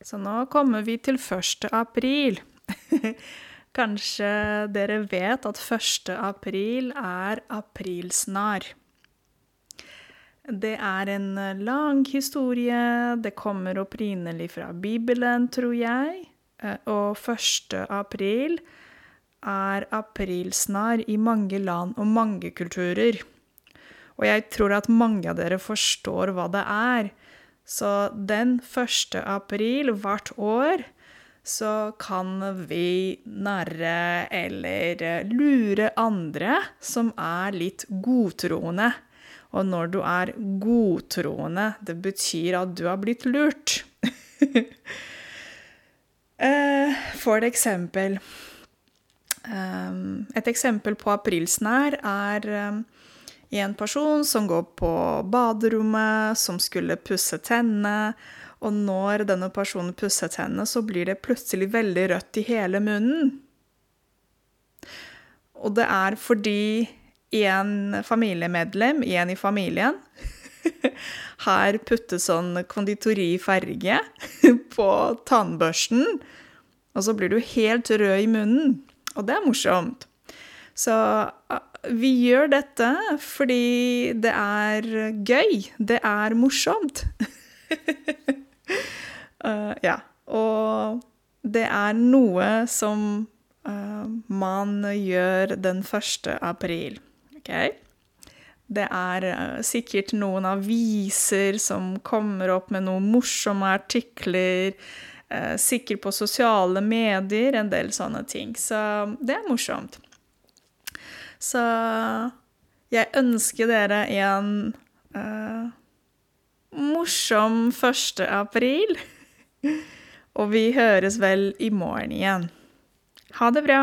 Så nå kommer vi til 1. april. Kanskje dere vet at 1. april er aprilsnarr. Det er en lang historie. Det kommer opprinnelig fra Bibelen, tror jeg. Eh, og 1. april er aprilsnarr i mange land og mange kulturer. Og jeg tror at mange av dere forstår hva det er. Så den 1. april hvert år så kan vi narre eller lure andre som er litt godtroende. Og når du er godtroende, det betyr at du har blitt lurt. Eh, for eksempel eh, Et eksempel på aprilsnær er eh, en person som går på baderommet, som skulle pusse tennene. Og når denne personen pusser tennene, så blir det plutselig veldig rødt i hele munnen. Og det er fordi en familiemedlem, en i familien, har puttet sånn konditorifarge på tannbørsten. Og så blir du helt rød i munnen. Og det er morsomt. Så vi gjør dette fordi det er gøy. Det er morsomt. uh, ja. Og det er noe som uh, man gjør den 1. april. Okay? Det er uh, sikkert noen aviser som kommer opp med noen morsomme artikler. sikkert på sosiale medier, en del sånne ting. Så det er morsomt. Så jeg ønsker dere en uh, morsom 1. april. Og vi høres vel i morgen igjen. Ha det bra.